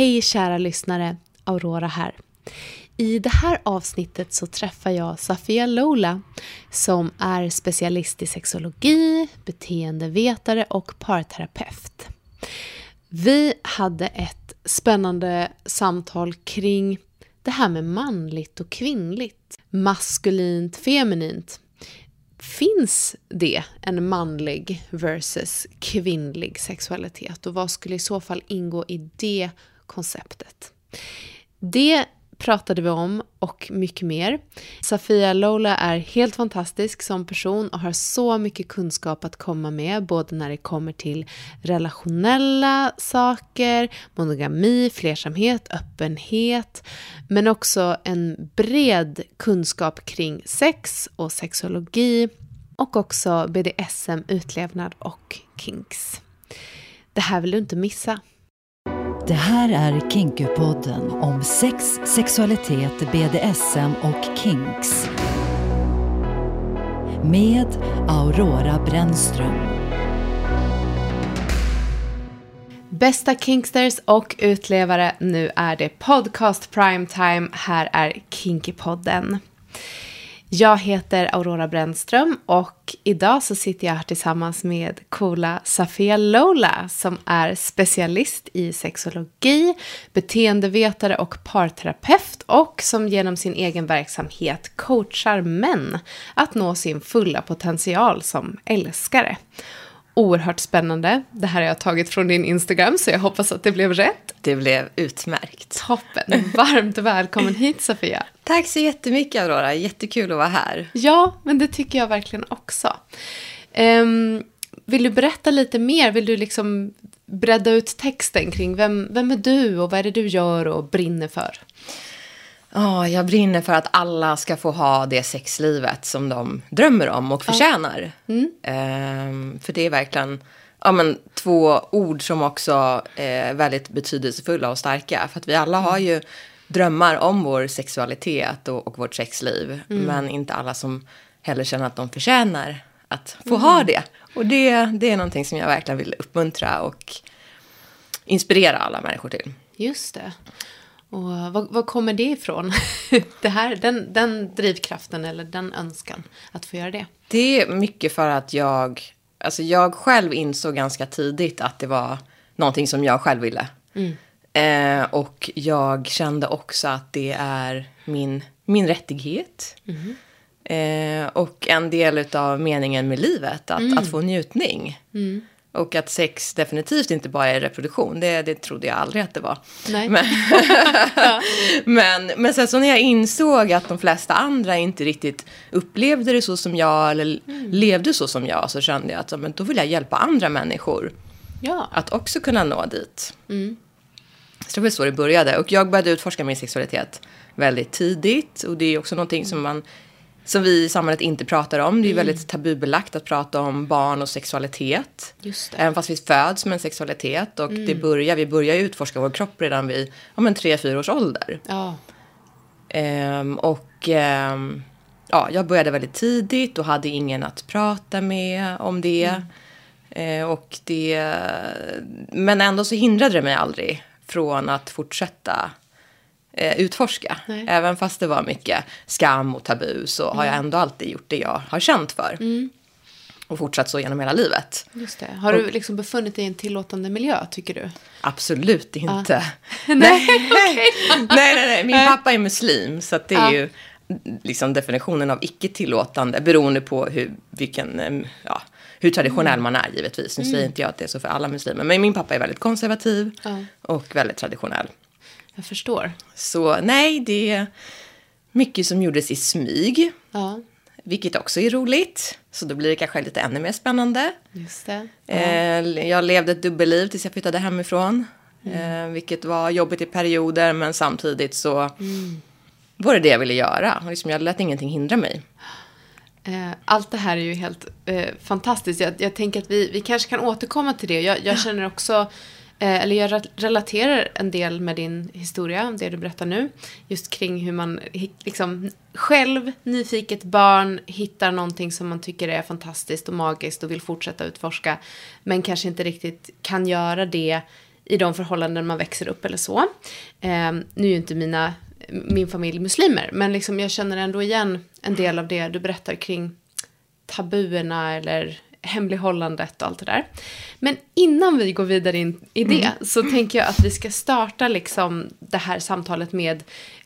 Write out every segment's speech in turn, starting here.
Hej kära lyssnare, Aurora här. I det här avsnittet så träffar jag Safia Lola som är specialist i sexologi, beteendevetare och parterapeut. Vi hade ett spännande samtal kring det här med manligt och kvinnligt. Maskulint, feminint. Finns det en manlig versus kvinnlig sexualitet och vad skulle i så fall ingå i det konceptet? Det pratade vi om och mycket mer. Safia Lola är helt fantastisk som person och har så mycket kunskap att komma med, både när det kommer till relationella saker, monogami, flersamhet, öppenhet, men också en bred kunskap kring sex och sexologi och också BDSM, utlevnad och kinks. Det här vill du inte missa. Det här är Kinkupodden om sex, sexualitet, BDSM och kinks. Med Aurora Brännström. Bästa kinksters och utlevare, nu är det podcast primetime. Här är Kinkypodden. Jag heter Aurora Brännström och idag så sitter jag här tillsammans med coola Safia Lola som är specialist i sexologi, beteendevetare och parterapeut och som genom sin egen verksamhet coachar män att nå sin fulla potential som älskare oerhört spännande. Det här har jag tagit från din Instagram, så jag hoppas att det blev rätt. Det blev utmärkt. Toppen. Varmt välkommen hit, Sofia. Tack så jättemycket, Aurora. Jättekul att vara här. Ja, men det tycker jag verkligen också. Um, vill du berätta lite mer? Vill du liksom bredda ut texten kring vem, vem är du och vad är det du gör och brinner för? Oh, jag brinner för att alla ska få ha det sexlivet som de drömmer om och förtjänar. Mm. Ehm, för det är verkligen ja, men, två ord som också är väldigt betydelsefulla och starka. För att vi alla har ju drömmar om vår sexualitet och, och vårt sexliv. Mm. Men inte alla som heller känner att de förtjänar att få mm. ha det. Och det, det är någonting som jag verkligen vill uppmuntra och inspirera alla människor till. Just det. Och vad, vad kommer det ifrån? det här, den, den drivkraften eller den önskan att få göra det? Det är mycket för att jag, alltså jag själv insåg ganska tidigt att det var någonting som jag själv ville. Mm. Eh, och jag kände också att det är min, min rättighet. Mm. Eh, och en del av meningen med livet, att, mm. att få njutning. Mm. Och att sex definitivt inte bara är reproduktion, det, det trodde jag aldrig att det var. Nej. Men, men, men sen så när jag insåg att de flesta andra inte riktigt upplevde det så som jag eller mm. levde så som jag så kände jag att men då vill jag hjälpa andra människor ja. att också kunna nå dit. Mm. Så det var så det började. Och jag började utforska min sexualitet väldigt tidigt. Och det är också någonting som man som vi i samhället inte pratar om. Det är mm. väldigt tabubelagt att prata om barn och sexualitet. Just det. Även fast vi föds med en sexualitet. Och mm. det börjar, vi börjar utforska vår kropp redan vid ja, men tre, fyra års ålder. Ja. Um, och um, ja, jag började väldigt tidigt och hade ingen att prata med om det. Mm. Uh, och det men ändå så hindrade det mig aldrig från att fortsätta eh, utforska. Nej. Även fast det var mycket skam och tabu så mm. har jag mm. ändå alltid gjort det jag har känt för. Mm. Och fortsatt så genom hela livet. Just det. Har och, du liksom befunnit dig i en tillåtande miljö, tycker du? Absolut inte. Ah. nej, nej, nej, nej. Min pappa är muslim, så det är ah. ju liksom definitionen av icke tillåtande beroende på hur, vilken, ja, hur traditionell mm. man är givetvis. Nu mm. säger inte jag att det är så för alla muslimer, men min pappa är väldigt konservativ ah. och väldigt traditionell. Jag förstår. Så nej, det är mycket som gjordes i smyg. Ja. Vilket också är roligt. Så då blir det kanske lite ännu mer spännande. Just det. Ja. Eh, jag levde ett dubbelliv tills jag flyttade hemifrån. Mm. Eh, vilket var jobbigt i perioder men samtidigt så mm. var det det jag ville göra. Och liksom jag lät ingenting hindra mig. Eh, allt det här är ju helt eh, fantastiskt. Jag, jag, tänker att vi, vi kanske kan återkomma till det. Jag, jag känner också Eh, eller jag relaterar en del med din historia, det du berättar nu. Just kring hur man liksom själv, nyfiket barn, hittar någonting som man tycker är fantastiskt och magiskt och vill fortsätta utforska. Men kanske inte riktigt kan göra det i de förhållanden man växer upp eller så. Eh, nu är ju inte mina, min familj muslimer, men liksom jag känner ändå igen en del av det du berättar kring tabuerna eller hemlighållandet och allt det där. Men innan vi går vidare in i det mm. så tänker jag att vi ska starta liksom det här samtalet med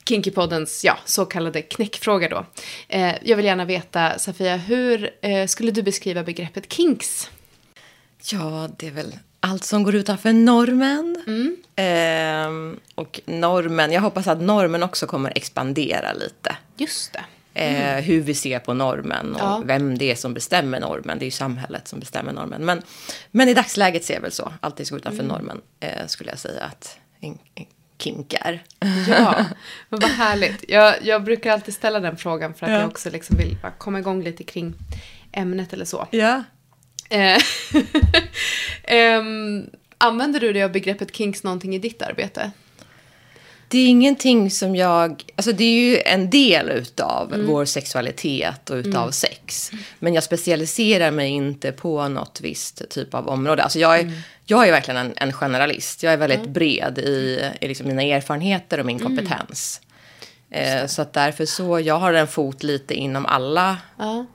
Kinkypoddens ja, så kallade knäckfråga då. Eh, jag vill gärna veta, Safia, hur eh, skulle du beskriva begreppet kinks? Ja, det är väl allt som går utanför normen. Mm. Eh, och normen, jag hoppas att normen också kommer expandera lite. Just det. Mm. hur vi ser på normen och ja. vem det är som bestämmer normen. Det är ju samhället som bestämmer normen. Men, men i dagsläget ser jag väl så. Alltid ska utanför mm. normen eh, skulle jag säga att en, en kink är. Ja, men vad härligt. Jag, jag brukar alltid ställa den frågan för att ja. jag också liksom vill komma igång lite kring ämnet eller så. Ja. um, använder du dig av begreppet kinks någonting i ditt arbete? Det är ingenting som jag... Alltså det är ju en del utav mm. vår sexualitet och utav mm. sex. Men jag specialiserar mig inte på något visst typ av område. Alltså jag är, mm. jag är verkligen en, en generalist. Jag är väldigt bred i, i liksom mina erfarenheter och min mm. kompetens. Eh, så att därför så, jag har en fot lite inom alla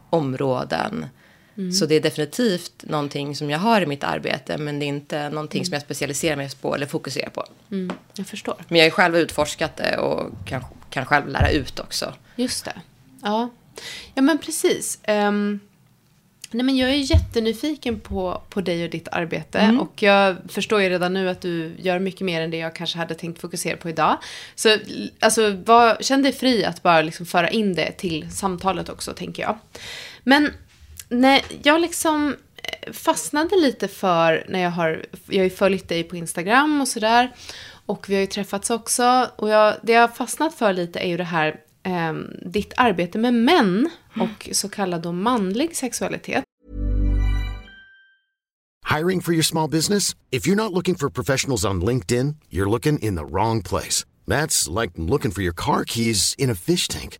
områden. Mm. Så det är definitivt någonting som jag har i mitt arbete men det är inte någonting mm. som jag specialiserar mig på eller fokuserar på. Mm, jag förstår. Men jag har själv utforskat det och kan, kan själv lära ut också. Just det. Ja, ja men precis. Um, nej, men jag är jättenyfiken på, på dig och ditt arbete. Mm. Och jag förstår ju redan nu att du gör mycket mer än det jag kanske hade tänkt fokusera på idag. Så alltså, var, känn dig fri att bara liksom föra in det till samtalet också, tänker jag. Men nej, jag liksom eh, fastnade lite för när jag har, jag har ju följt dig på Instagram och sådär. Och vi har ju träffats också. Och jag, det jag har fastnat för lite är ju det här, eh, ditt arbete med män och så kallad då manlig sexualitet. Hiring for your small business? If you're not looking for professionals on LinkedIn, you're looking in the wrong place. That's like looking for your car keys in a fish tank.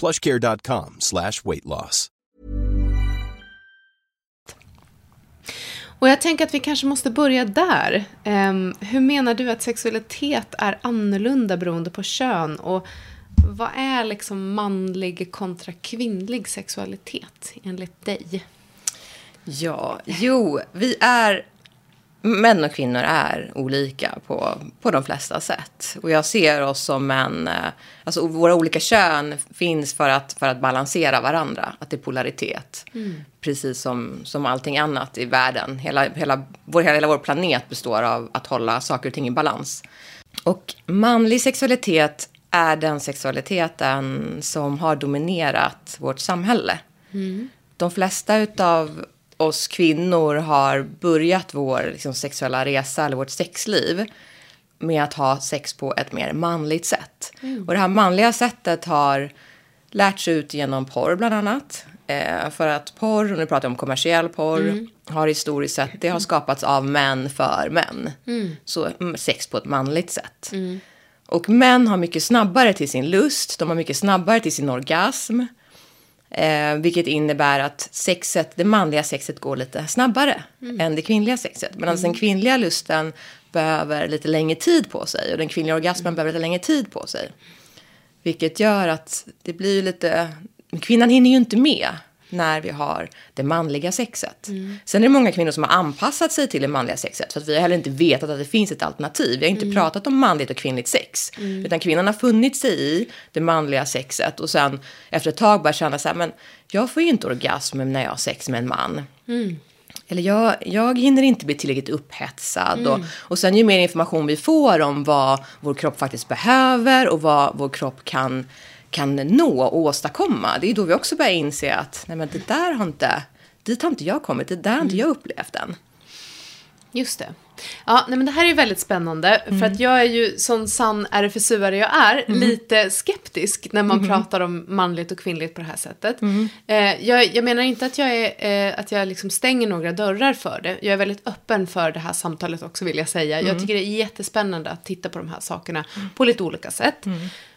plushcare.com slash weight loss. Och jag tänker att vi kanske måste börja där. Um, hur menar du att sexualitet är annorlunda beroende på kön? Och vad är liksom manlig kontra kvinnlig sexualitet enligt dig? Ja, jo, vi är män och kvinnor är olika på, på de flesta sätt. Och jag ser oss som en... Eh, alltså våra olika kön finns för att, för att balansera varandra. Att det är polaritet. Mm. Precis som, som allting annat i världen. Hela, hela, vår, hela vår planet består av att hålla saker och ting i balans. Och manlig sexualitet är den sexualiteten som har dominerat vårt samhälle. Mm. De flesta utav oss kvinnor har börjat vår liksom, sexuella resa eller vårt sexliv med att ha sex på ett mer manligt sätt. Mm. Och det här manliga sättet har lärts ut genom porr bland annat. Eh, för att porr, och nu pratar jag om kommersiell porr, mm. har historiskt sett, det har skapats av män för män. Mm. Så mm, sex på ett manligt sätt. Mm. Och män har mycket snabbare till sin lust, de har mycket snabbare till sin orgasm. Eh, vilket innebär att sexet, det manliga sexet går lite snabbare än det kvinnliga sexet. Medan den kvinnliga lusten behöver lite längre tid på sig och den kvinnliga orgasmen behöver lite längre tid på sig. Vilket gör att det blir lite... Kvinnan hinner ju inte med när vi har det manliga sexet. Sen är det många kvinnor som har anpassat sig till det manliga sexet. För att vi har heller inte vetat att det finns ett alternativ. Vi har inte pratat om manligt och kvinnligt sex. Utan kvinnan har funnit sig i det manliga sexet. Och sen efter ett tag börjar känna så här, men jag får ju inte orgasm när jag har sex med en man. Eller jag, jag hinner inte bli tillräckligt upphetsad. Och, och sen ju mer information vi får om vad vår kropp faktiskt behöver och vad vår kropp kan, kan nå och åstadkomma. Det är då vi också börjar inse att nej men det där har inte, dit har inte jag kommit, det där har inte jag upplevt än. Just det. Ja, nej, men det här är väldigt spännande. För att jag är ju, som sann RFSU-are jag är, lite skeptisk när man pratar om manligt och kvinnligt på det här sättet. Eh, jag, jag menar inte att jag, är, eh, att jag liksom stänger några dörrar för det. Jag är väldigt öppen för det här samtalet också vill jag säga. Jag tycker det är jättespännande att titta på de här sakerna på lite olika sätt.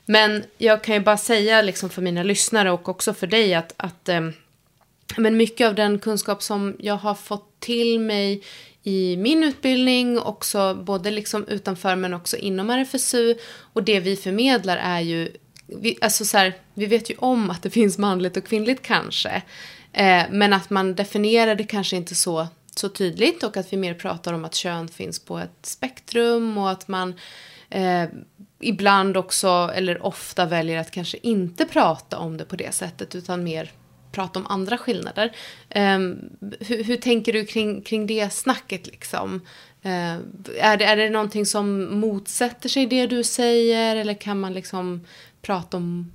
Men jag kan ju bara säga liksom för mina lyssnare och också för dig att, att eh, men mycket av den kunskap som jag har fått till mig i min utbildning, också både liksom utanför men också inom RFSU. Och det vi förmedlar är ju, vi, alltså så här, vi vet ju om att det finns manligt och kvinnligt kanske. Eh, men att man definierar det kanske inte så, så tydligt och att vi mer pratar om att kön finns på ett spektrum och att man eh, ibland också, eller ofta väljer att kanske inte prata om det på det sättet utan mer prata om andra skillnader. Um, hur, hur, tänker du kring, kring det snacket liksom? Uh, är, det, är det någonting som motsätter sig det du säger eller kan man liksom prata om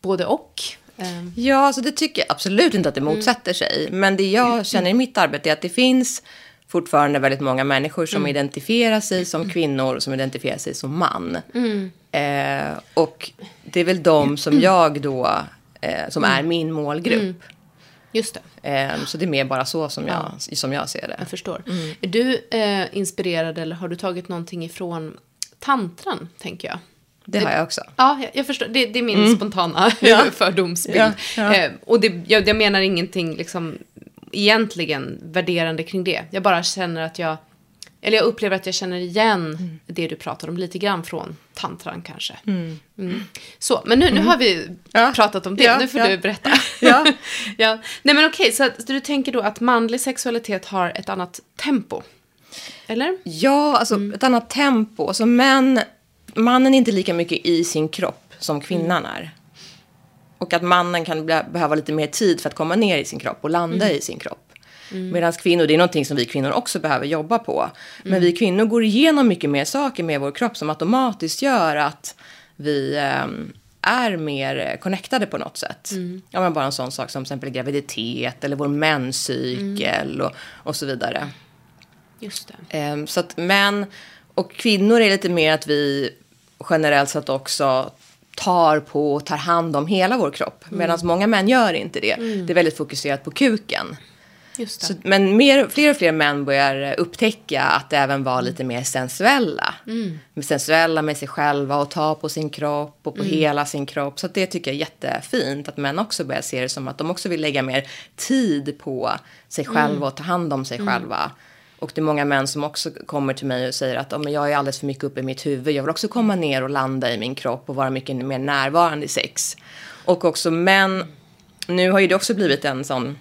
både och? Um. Ja, alltså det tycker jag absolut inte att det motsätter sig. Men det jag känner i mitt arbete är att det finns fortfarande väldigt många människor som mm. identifierar sig som kvinnor och som identifierar sig som man. Mm. Eh, och det är väl de som jag då, eh, som är min målgrupp. Mm. Just det. Eh, så det är mer bara så som jag, som jag ser det. Jag förstår. Är du eh, inspirerad eller har du tagit någonting ifrån tantran, tänker jag? Det har jag också. Ja, jag, jag förstår. Det, det är min spontana ja. fördomsbild. Ja, ja. Eh, och det, jag, jag menar ingenting liksom egentligen värderande kring det. Jag bara känner att jag, eller jag upplever att jag känner igen mm. det du pratar om lite grann från tantran kanske. Mm. Mm. Så, men nu, nu har vi ja. pratat om det, ja, nu får ja. du berätta. Ja. ja. Nej men okej, så, att, så du tänker då att manlig sexualitet har ett annat tempo? Eller? Ja, alltså ett annat tempo. Alltså män, mannen är inte lika mycket i sin kropp som kvinnan är. Och att mannen kan behöva lite mer tid för att komma ner i sin kropp och landa mm. i sin kropp. Mm. Medan kvinnor, det är någonting som vi kvinnor också behöver jobba på. Mm. Men vi kvinnor går igenom mycket mer saker med vår kropp som automatiskt gör att vi um, är mer connectade på något sätt. Mm. Ja, men bara en sån sak som till exempel graviditet eller vår menscykel mm. och, och så vidare. Just det. Um, så att män och kvinnor är lite mer att vi generellt sett också tar på och tar hand om hela vår kropp. Mm. Medan många män gör inte det. Mm. Det är väldigt fokuserat på kuken. Så, men mer, fler och fler män börjar upptäcka att även vara lite mer sensuella. Mm. Sensuella med sig själva och ta på sin kropp och på mm. hela sin kropp. Så det tycker jag är jättefint att män också börjar se det som att de också vill lägga mer tid på sig själva mm. och ta hand om sig själva. Och det är många män som också kommer till mig och säger att oh, men jag är alldeles för mycket uppe i mitt huvud. Jag vill också komma ner och landa i min kropp och vara mycket mer närvarande i sex. Och också män, nu har ju det också blivit en sån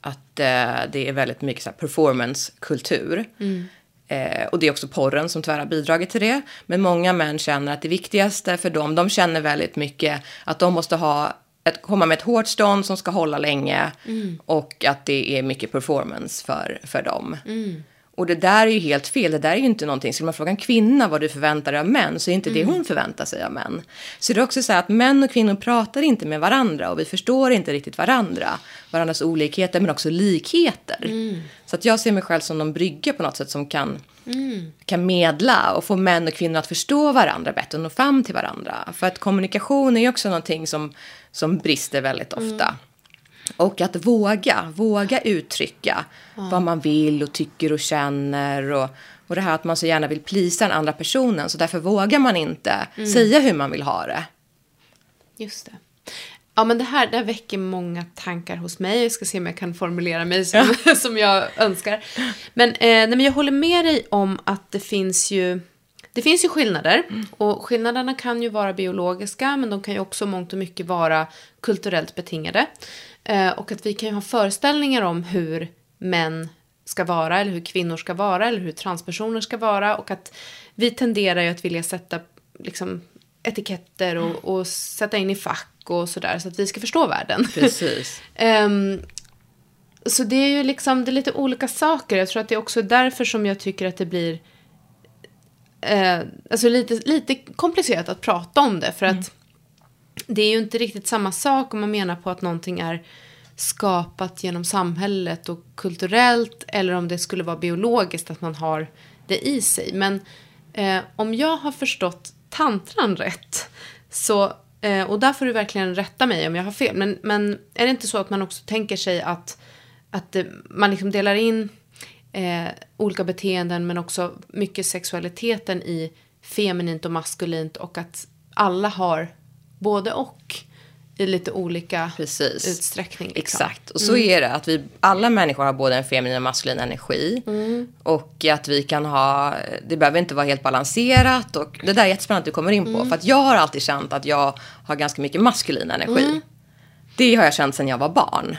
att eh, det är väldigt mycket så performancekultur. Mm. Eh, och det är också porren som tyvärr har bidragit till det. Men många män känner att det viktigaste för dem, de känner väldigt mycket att de måste ha att komma med ett hårt stånd som ska hålla länge mm. och att det är mycket performance för, för dem. Mm. Och det där är ju helt fel. Det där är ju inte någonting. Skulle man fråga en kvinna vad du förväntar dig av män så är inte mm. det hon förväntar sig av män. Så det är också så att män och kvinnor pratar inte med varandra och vi förstår inte riktigt varandra. Varandras olikheter men också likheter. Mm. Så att jag ser mig själv som någon brygga på något sätt som kan, mm. kan medla och få män och kvinnor att förstå varandra bättre och nå fram till varandra. För att kommunikation är ju också någonting som som brister väldigt ofta. Mm. Och att våga, våga uttrycka ja. vad man vill och tycker och känner. Och, och det här att man så gärna vill plisa den andra personen. Så därför vågar man inte mm. säga hur man vill ha det. Just det. Ja, men det här, det här väcker många tankar hos mig. Jag ska se om jag kan formulera mig som, som jag önskar. Men, eh, nej, men jag håller med dig om att det finns ju, det finns ju skillnader. Och skillnaderna kan ju vara biologiska, men de kan ju också mångt och mycket vara kulturellt betingade. Eh, och att vi kan ju ha föreställningar om hur män ska vara, eller hur kvinnor ska vara, eller hur transpersoner ska vara. Och att vi tenderar ju att vilja sätta liksom, etiketter och, och sätta in i fack och sådär, så att vi ska förstå världen. Precis. Ehm, så det är ju liksom, det är lite olika saker. Jag tror att det är också därför som jag tycker att det blir eh, alltså lite, lite komplicerat att prata om det. För att det är ju inte riktigt samma sak om man menar på att någonting är skapat genom samhället och kulturellt eller om det skulle vara biologiskt att man har det i sig. Men eh, om jag har förstått tantran rätt så, eh, och där får du verkligen rätta mig om jag har fel, men, men är det inte så att man också tänker sig att, att det, man liksom delar in eh, olika beteenden men också mycket sexualiteten i feminint och maskulint och att alla har både och i lite olika Precis. utsträckning. Liksom. Exakt, och så är det. Att vi, alla människor har både en feminin och maskulin energi. Och att vi kan ha, det behöver inte vara helt balanserat. Och det där är jättespännande att du kommer in på. För att jag har alltid känt att jag har ganska mycket maskulin energi. Det har jag känt sedan jag var barn.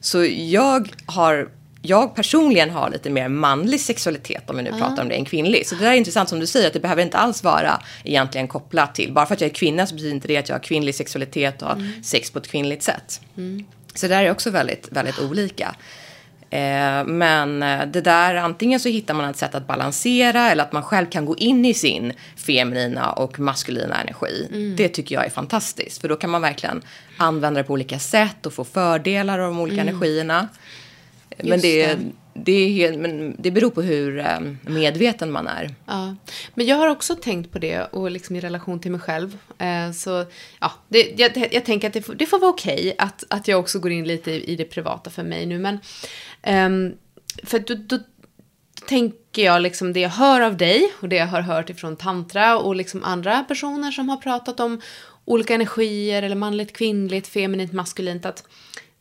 Så jag har, jag personligen har lite mer manlig sexualitet om vi nu pratar om det än kvinnlig. Så det där är intressant som du säger att det behöver inte alls vara egentligen kopplat till, bara för att jag är kvinna så betyder inte det att jag har kvinnlig sexualitet och har sex på ett kvinnligt sätt. Så det där är också väldigt, väldigt olika. Eh, men eh, det där, antingen så hittar man ett sätt att balansera eller att man själv kan gå in i sin feminina och maskulina energi. Det tycker jag är fantastiskt. För då kan man verkligen använda det på olika sätt och få fördelar av de olika energierna. Men Just det, det. det, är helt, men det beror på hur eh, medveten man är. Ja, men jag har också tänkt på det och liksom i relation till mig själv. Eh, så ja, det, jag, jag tänker att det får, det får vara okej att, att jag också går in lite i, i det privata för mig nu. Men ehm, för då, då tänker jag liksom det jag hör av dig och det jag har hört ifrån tantra och liksom andra personer som har pratat om olika energier eller manligt, kvinnligt, feminint, maskulint. Att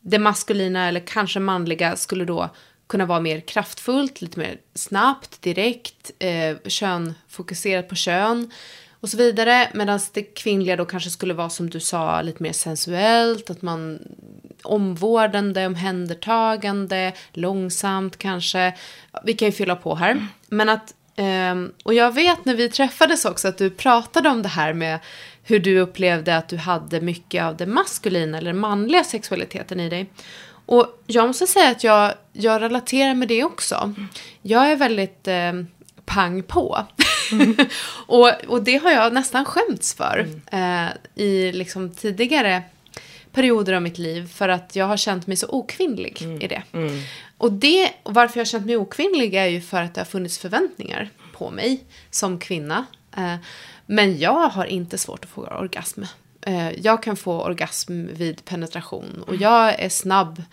det maskulina eller kanske manliga skulle då kunna vara mer kraftfullt, lite mer snabbt, direkt, eh, könfokuserat på kön och så vidare. Medan det kvinnliga då kanske skulle vara som du sa, lite mer sensuellt, att man omvårdande, omhändertagande, långsamt kanske. Vi kan ju fylla på här. Men att, eh, och jag vet när vi träffades också att du pratade om det här med hur du upplevde att du hade mycket av det maskulina eller manliga sexualiteten i dig. Och jag måste säga att jag, jag relaterar med det också. Jag är väldigt eh, pang på. och, och det har jag nästan skämts för eh, i liksom tidigare perioder av mitt liv för att jag har känt mig så okvinnlig i det. Och det, varför jag har känt mig okvinnlig är ju för att det har funnits förväntningar på mig som kvinna. Eh, men jag har inte svårt att få orgasm. Eh, jag kan få orgasm vid penetration och jag är snabb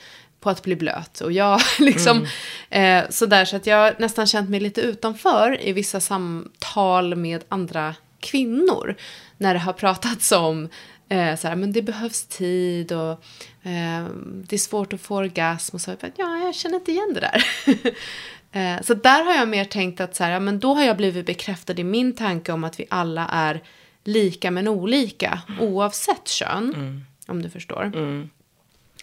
på att bli blöt. Och jag liksom, eh, sådär, så att jag nästan känt mig lite utanför i vissa samtal med andra kvinnor. När det har pratats om eh, såhär, men det behövs tid och eh, det är svårt att få orgasm. Och så, ja, jag känner inte igen det där. eh, så där har jag mer tänkt att så här, ja, men då har jag blivit bekräftad i min tanke om att vi alla är lika men olika oavsett kön. Om du förstår.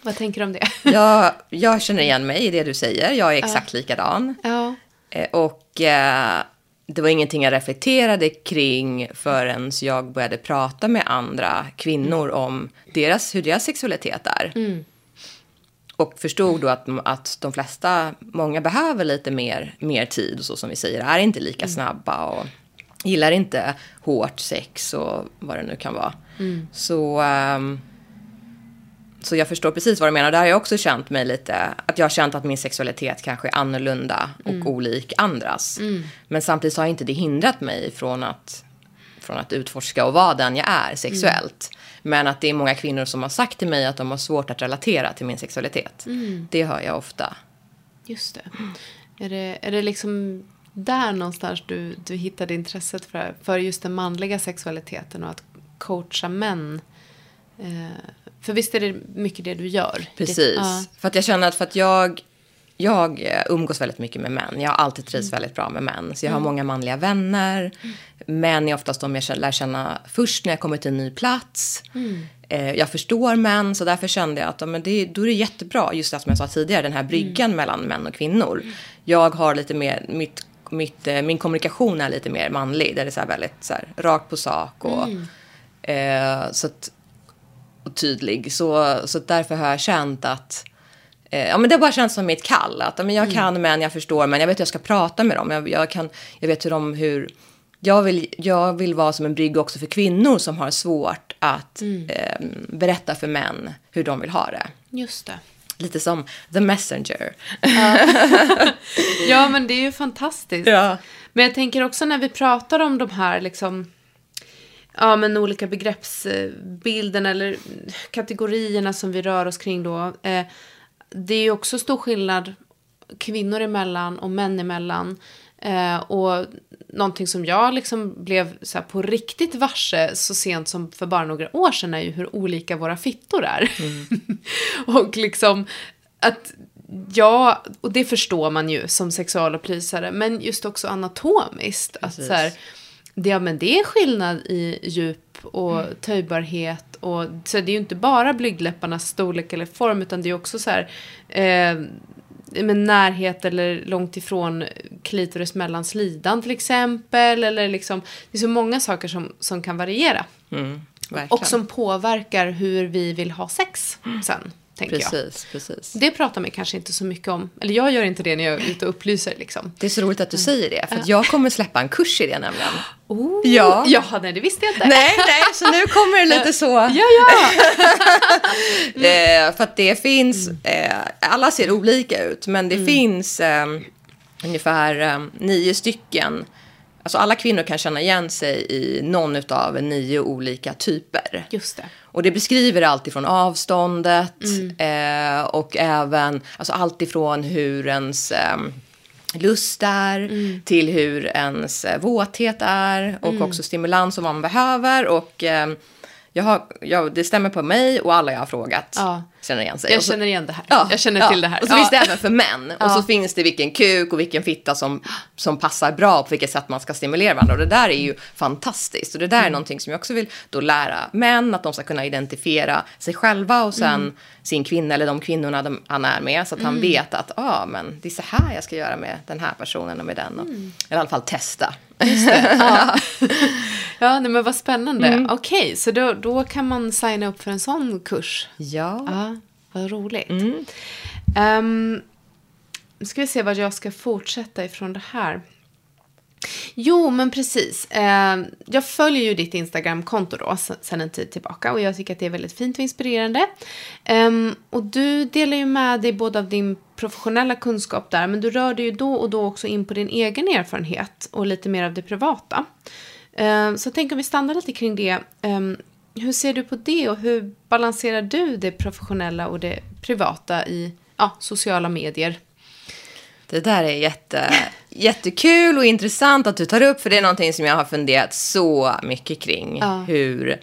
Vad tänker du om det? Jag, jag känner igen mig i det du säger. Jag är exakt likadan. ja. Eh, Och eh, det var ingenting jag reflekterade kring förrän jag började prata med andra kvinnor om deras, hur deras sexualitet är. Och förstod då att, att de flesta, många behöver lite mer, mer tid och så som vi säger, är inte lika snabba och gillar inte hårt sex och vad det nu kan vara. Så, ehm, så jag förstår precis vad du menar. Där har jag också känt mig lite, att jag har känt att min sexualitet kanske är annorlunda och olik andras. Men samtidigt har inte det hindrat mig från att, från att utforska och vara den jag är sexuellt. Men att det är många kvinnor som har sagt till mig att de har svårt att relatera till min sexualitet. Det hör jag ofta. Just det. Är det, är det liksom där någonstans du, du hittade intresset för, för just den manliga sexualiteten och att coacha män eh, För visst är det mycket det du gör? Precis. Det, ja. För att jag känner att för att jag, jag eh, umgås väldigt mycket med män. Jag har alltid trivts väldigt bra med män. Så jag har många manliga vänner. Män är oftast de jag lär känna först när jag kommer till en ny plats. Eh, Jag förstår män, så därför kände jag att men det, då är det jättebra, just det som jag sa tidigare, den här bryggan mellan män och kvinnor. Jag har lite mer, mitt, mitt, eh, min kommunikation är lite mer manlig, där det är så väldigt så här, rakt på sak och, eh, så att, och tydlig. Så, så därför har jag känt att ja, men det har bara känts som mitt kall. Att, ja, men jag kan män, jag förstår men jag vet hur jag ska prata med dem. Jag, jag, kan, jag vet hur de... Hur, jag, vill, jag vill vara som en brygga också för kvinnor som har svårt att eh, berätta för män hur de vill ha det. Just det. Lite som the messenger. Ja, men det är ju fantastiskt. Ja. Men jag tänker också när vi pratar om de här liksom, ja men olika begreppsbilderna eller kategorierna som vi rör oss kring då. Eh, det är ju också stor skillnad kvinnor emellan och män emellan. Eh, och någonting som jag liksom blev så på riktigt varse så sent som för bara några år sedan är ju hur olika våra fittor är. och liksom att Ja, och det förstår man ju som sexualupplysare, men just också anatomiskt. Att så här, ja, men det är skillnad i djup och töjbarhet. Och, så det är ju inte bara blygdläpparnas storlek eller form, utan det är också så här, eh, med närhet eller långt ifrån klitoris mellan slidan till exempel. Eller liksom, det är så många saker som, som kan variera. Mm. Och som påverkar hur vi vill ha sex sen, tänker jag. Precis, precis. Det pratar man kanske inte så mycket om. Eller jag gör inte det när jag är ute och upplyser liksom. Det är så roligt att du säger det, för att jag kommer släppa en kurs i det nämligen. Oh. Ja. Jaha, nej det visste jag inte. Nej, nej, så nu kommer det lite så. Ja, ja. Eh, för att det finns, eh, alla ser olika ut, men det finns eh, ungefär eh, nio stycken. Alltså alla kvinnor kan känna igen sig i någon av nio olika typer. Just det. Och det beskriver allt ifrån avståndet eh, och även alltså allt ifrån hur ens eh, lust är till hur ens eh, våthet är och också stimulans och vad man behöver. Och eh, jag har, jag, det stämmer på mig och alla jag har frågat Ja. Känner igen sig. Jag så- känner igen det här. Ja, jag känner ja. till det här. Och så ja. finns det även för män. Och så finns det vilken kuk och vilken fitta som, som passar bra på vilket sätt man ska stimulera varandra. Och det där är ju fantastiskt. Och det där är någonting som jag också vill då lära män, att de ska kunna identifiera sig själva och sen sin kvinna eller de kvinnorna de, han är med. Så att han vet att ah, men det är så här jag ska göra med den här personen och med den. Och, Eller i alla fall testa. Ja, ja nej, men vad spännande. Okej, så då, då kan man signa upp för en sån kurs. Ja. Ja, vad roligt. Ehm, nu ska vi se vad jag ska fortsätta ifrån det här. Jo, men precis. Ehm, jag följer ju ditt Instagram-konto då sedan en tid tillbaka och jag tycker att det är väldigt fint och inspirerande. Ehm, och du delar ju med dig både av din professionella kunskap där, men du rör dig ju då och då också in på din egen erfarenhet och lite mer av det privata. Ehm, så tänk om vi stannar lite kring det. Hur ser du på det och hur balanserar du det professionella och det privata i ja, sociala medier? Det där är jätte, jättekul och intressant att du tar upp, för det är någonting som jag har funderat så mycket kring. Ja. Hur,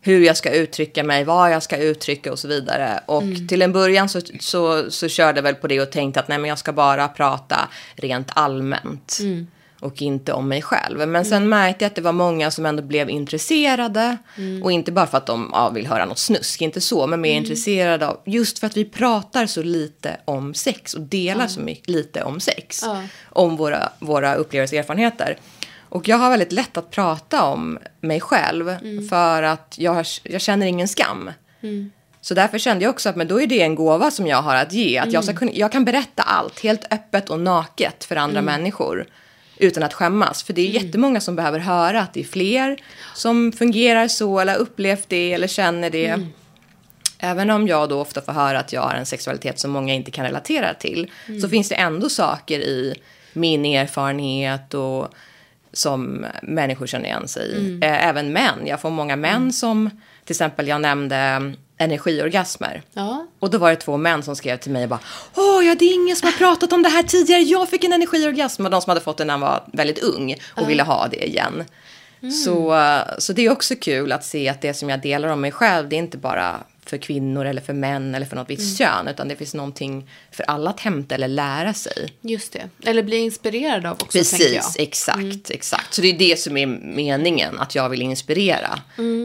hur jag ska uttrycka mig, vad jag ska uttrycka och så vidare. Och till en början så, så, så körde jag väl på det och tänkte att nej, men jag ska bara prata rent allmänt. Och inte om mig själv. Men sen märkte jag att det var många som ändå blev intresserade. Och inte bara för att de ja, vill höra något snusk, inte så. Men mer intresserade av, just för att vi pratar så lite om sex. Och delar så mycket, lite om sex. Om våra, våra upplevelser och erfarenheter. Och jag har väldigt lätt att prata om mig själv. För att jag, har, jag känner ingen skam. Så därför kände jag också att men då är det en gåva som jag har att ge. Att jag, ska kunna, jag kan berätta allt helt öppet och naket för andra människor. Utan att skämmas. För det är jättemånga som behöver höra att det är fler som fungerar så eller upplevt det eller känner det. Även om jag då ofta får höra att jag har en sexualitet som många inte kan relatera till. Så finns det ändå saker i min erfarenhet och som människor känner igen sig i. Eh, Även män. Jag får många män som, till exempel jag nämnde energiorgasmer. Ja. Och då var det två män som skrev till mig och bara Åh, ja, det är ingen som har pratat om det här tidigare. Jag fick en energiorgasm. Och de som hade fått den när han var väldigt ung och ville ha det igen. Så, så det är också kul att se att det som jag delar om mig själv, det är inte bara för kvinnor eller för män eller för något visst kön. Utan det finns någonting för alla att hämta eller lära sig. Just det. Eller bli inspirerad av också. Precis, exakt, exakt. Så det är det som är meningen, att jag vill inspirera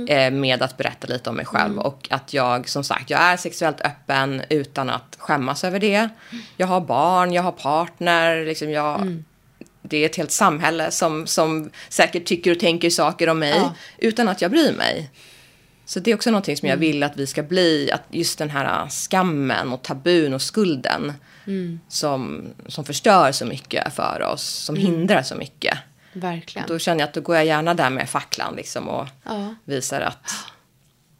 eh, med att berätta lite om mig själv. Och att jag, som sagt, jag är sexuellt öppen utan att skämmas över det. Jag har barn, jag har partner, liksom jag... Det är ett helt samhälle som, som säkert tycker och tänker saker om mig Ja. utan att jag bryr mig. Så det är också någonting som jag vill att vi ska bli, att just den här skammen och tabun och skulden som, som förstör så mycket för oss, som hindrar så mycket. Verkligen. Då känner jag att då går jag gärna där med facklan liksom och Ja. visar att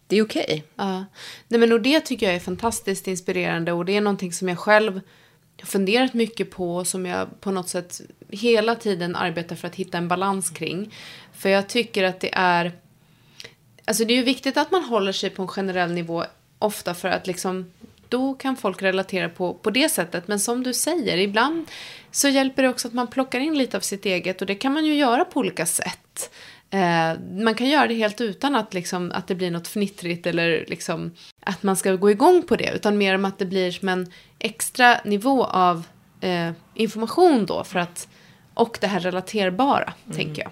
det är okej. Ja. Nej, men och det tycker jag är fantastiskt inspirerande och det är någonting som jag själv funderat mycket på och som jag på något sätt hela tiden arbetar för att hitta en balans kring. För jag tycker att det är... Alltså det är ju viktigt att man håller sig på en generell nivå ofta för att liksom då kan folk relatera på, på det sättet. Men som du säger, ibland så hjälper det också att man plockar in lite av sitt eget och det kan man ju göra på olika sätt. Eh, man kan göra det helt utan att, liksom, att det blir något fnittrigt eller liksom, att man ska gå igång på det. Utan mer om att det blir som en extra nivå av eh, information då. För att, och det här relaterbara, tänker jag.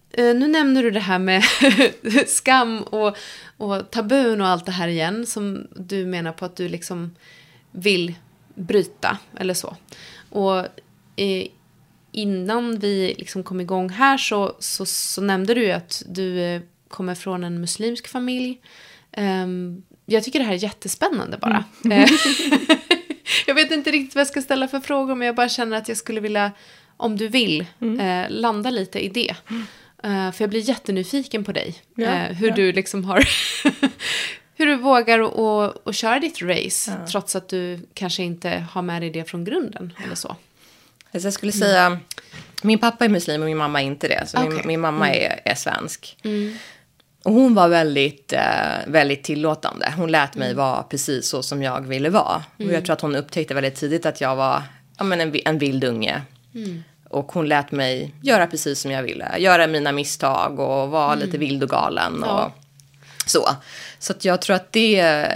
nu nämner du det här med skam och, och tabun och allt det här igen. Som du menar på att du liksom vill bryta eller så. Och eh, innan vi liksom kom igång här så, så, så nämnde du ju att du eh, kommer från en muslimsk familj. Ehm, jag tycker det här är jättespännande bara. Eh, jag vet inte riktigt vad jag ska ställa för frågor men jag bara känner att jag skulle vilja, om du vill, eh, landa lite i det. Eh, för jag blir jättenyfiken på dig. Ja, eh, hur ja. du liksom har... hur du vågar och, och, köra ditt race trots att du kanske inte har med dig det från grunden eller så. Alltså jag skulle säga, min pappa är muslim och min mamma är inte det. Så min, Okej. min mamma är, är svensk. Och hon var väldigt, eh, väldigt tillåtande. Hon lät mig vara precis så som jag ville vara. Och jag tror att hon upptäckte väldigt tidigt att jag var ja, men en, en vild unge. Och hon lät mig göra precis som jag ville. Göra mina misstag och vara lite vild och galen. Och så. Så jag tror att det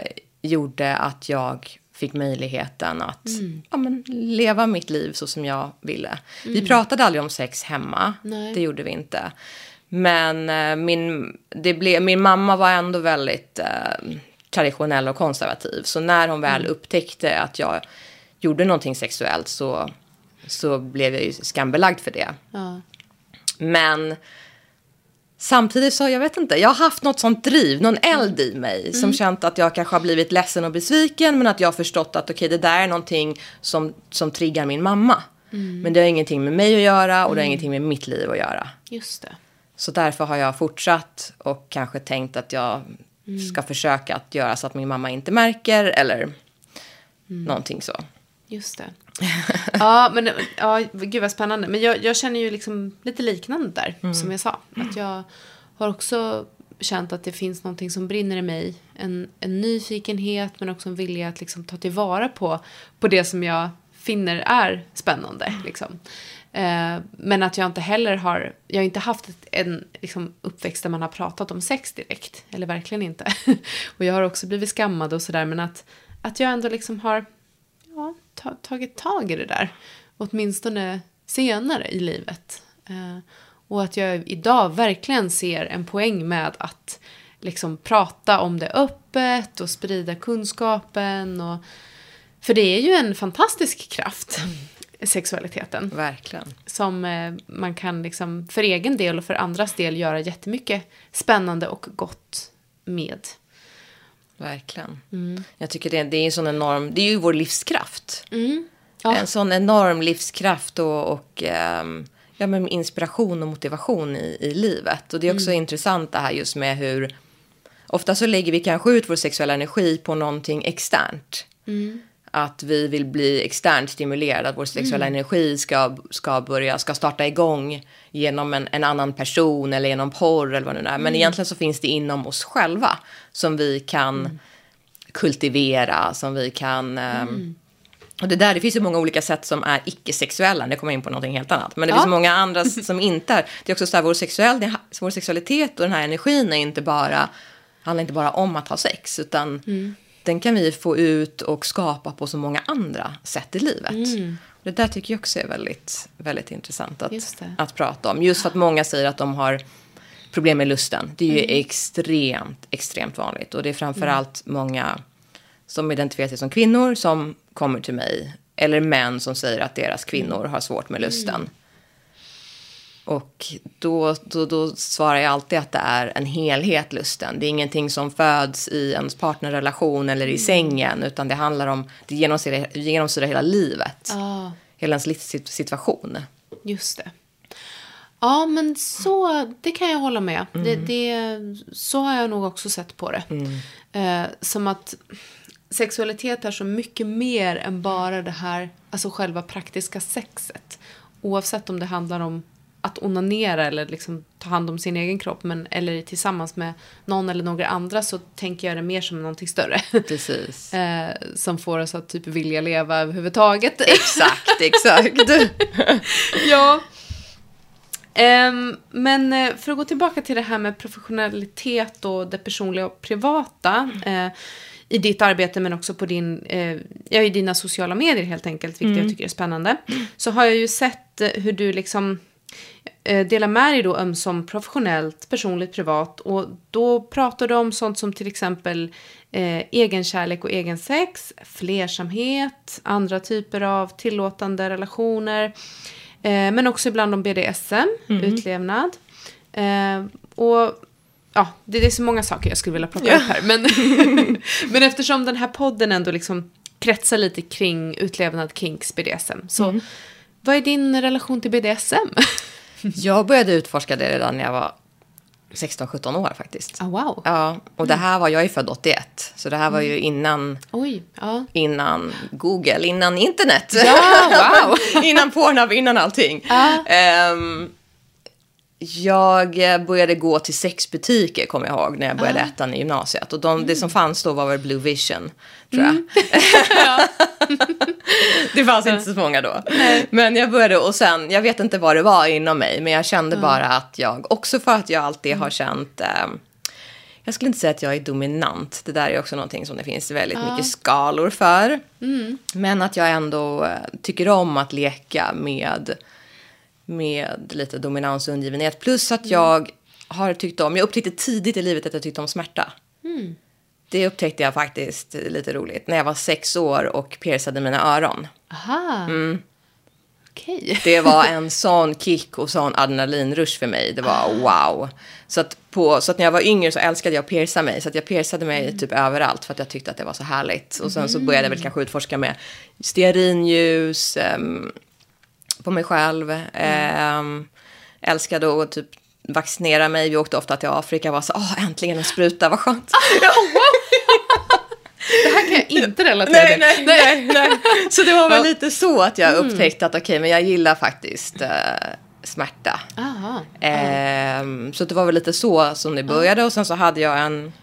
gjorde att jag fick möjligheten att ja, men, leva mitt liv så som jag ville. Vi pratade aldrig om sex hemma. Nej. Det gjorde vi inte. Men eh, min, det blev, min mamma var ändå väldigt eh, traditionell och konservativ. Så när hon väl upptäckte att jag gjorde någonting sexuellt så, så blev jag ju skambelagd för det. Ja. Men samtidigt så, jag vet inte, jag har haft något sånt driv, någon eld i mig. Som känt att jag kanske har blivit ledsen och besviken. Men att jag har förstått att okej, det där är någonting som, som triggar min mamma. Men det har ingenting med mig att göra och det har ingenting med mitt liv att göra. Just det. Så därför har jag fortsatt och kanske tänkt att jag ska försöka att göra så att min mamma inte märker eller någonting så. Just det. Ja, men ja, gud vad spännande. Men jag, jag känner ju liksom lite liknande där, som jag sa. Att jag har också känt att det finns någonting som brinner i mig. En, en nyfikenhet, men också en vilja att liksom ta tillvara på, på det som jag finner är spännande. Liksom. Eh, men att jag inte heller har, jag har inte haft ett, en liksom, uppväxt där man har pratat om sex direkt. Eller verkligen inte. och jag har också blivit skammad och sådär, men att, att jag ändå liksom har ta, tagit tag i det där. Åtminstone senare i livet. Eh, och att jag idag verkligen ser en poäng med att liksom prata om det öppet och sprida kunskapen. Och, för det är ju en fantastisk kraft. sexualiteten. Verkligen. Som eh, man kan liksom för egen del och för andras del göra jättemycket spännande och gott med. Verkligen. Mm. Jag tycker det, det är en sån enorm, det är ju vår livskraft. Mm. Ja. En sån enorm livskraft och, och ehm, ja, men inspiration och motivation i, i livet. Och det är också Mm. intressant det här just med hur ofta så lägger vi kanske ut vår sexuella energi på någonting externt. Mm. Att vi vill bli externt stimulerade, att vår sexuella Mm. energi ska, ska börja, ska starta igång genom en, en annan person eller genom porr eller vad det nu är. Mm. Men egentligen så finns det inom oss själva som vi kan Mm. kultivera, som vi kan... ehm, och det där, det finns ju många olika sätt som är icke-sexuella, det kommer in på någonting helt annat. Men det Ja. finns många andra som inte är. Det är också så här, vår, sexuell, vår sexualitet och den här energin är inte bara, handlar inte bara om att ha sex, utan Mm. Den kan vi få ut och skapa på så många andra sätt i livet. Det där tycker jag också är väldigt, väldigt intressant Mm. Att, att prata om. Just för att många säger att de har problem med lusten. Det är ju Mm. extremt, extremt vanligt. Och det är framförallt många som identifierar sig som kvinnor som kommer till mig. Eller män som säger att deras kvinnor har svårt med lusten. Och då, då, då svarar jag alltid att det är en helhet, lusten. Det är ingenting som föds i ens partnerrelation eller i sängen. Utan det handlar om, det genomsyrar, genomsyrar hela livet. Ja, Hela ens livssituation. just det. Ja, men så, det kan jag hålla med. Det, det, så har jag nog också sett på det. Eh, som att sexualitet är så mycket mer än bara det här, alltså själva praktiska sexet. Oavsett om det handlar om att onanera eller liksom ta hand om sin egen kropp men, eller tillsammans med någon eller några andra så tänker jag det mer som någonting större. Precis. eh, som får oss att typ vilja leva överhuvudtaget. Exakt, exakt. ja. Ehm, men eh, för att gå tillbaka till det här med professionalitet och det personliga och privata eh, i ditt arbete men också på din, eh, ja, i dina sociala medier helt enkelt, vilket jag tycker är spännande, så har jag ju sett eh, hur du liksom eh, delar med dig då ömsom professionellt, personligt, privat och då pratar du om sånt som till exempel eh, egenkärlek och egensex, flersamhet, andra typer av tillåtande relationer, eh, men också ibland om BDSM, utlevnad. Eh, och ja, det, det är så många saker jag skulle vilja plocka upp här. Men, men eftersom den här podden ändå liksom kretsar lite kring utlevnad, kinks, BDSM. Så vad är din relation till BDSM? Jag började utforska det redan när jag var 16-17 år faktiskt. Ah, wow. Ja, och det här var, jag är född 81, så det här var ju innan, Oj, ja. innan Google, innan internet. Ja, wow. innan Pornhub, innan allting. Ehm, jag började gå till sexbutiker, kommer jag ihåg, när jag började ettan i gymnasiet. Och de, det som fanns då var väl Blue Vision, tror jag. det fanns inte så många då. Men jag började, och sen, jag vet inte vad det var inom mig, men jag kände bara att jag, också för att jag alltid har känt, ehm, jag skulle inte säga att jag är dominant. Det där är också någonting som det finns väldigt mycket skalor för. Men att jag ändå eh, tycker om att leka med, med lite dominans och undergivenhet. Plus att jag har tyckt om, jag upptäckte tidigt i livet att jag tyckte om smärta. Det upptäckte jag faktiskt lite roligt när jag var sex år och piercade mina öron. Aha. Okej. Det var en sån kick och sån adrenalinrush för mig. Det var wow. Så att, på, så att när jag var yngre så älskade jag att pierca mig. Så att jag piercade mig typ överallt för att jag tyckte att det var så härligt. Och sen så började jag väl kanske utforska med stearinljus ehm, på mig själv. Ehm, älskade att typ vaccinera mig. Vi åkte ofta till Afrika och var så åh äntligen en spruta, vad skönt. Det här kan jag inte relatera nej, till. nej, nej, nej. Så det var väl lite så att jag upptäckte att okej, men jag gillar faktiskt eh, smärta. Aha. Ehm, så det var väl lite så som det började och sen så hade jag en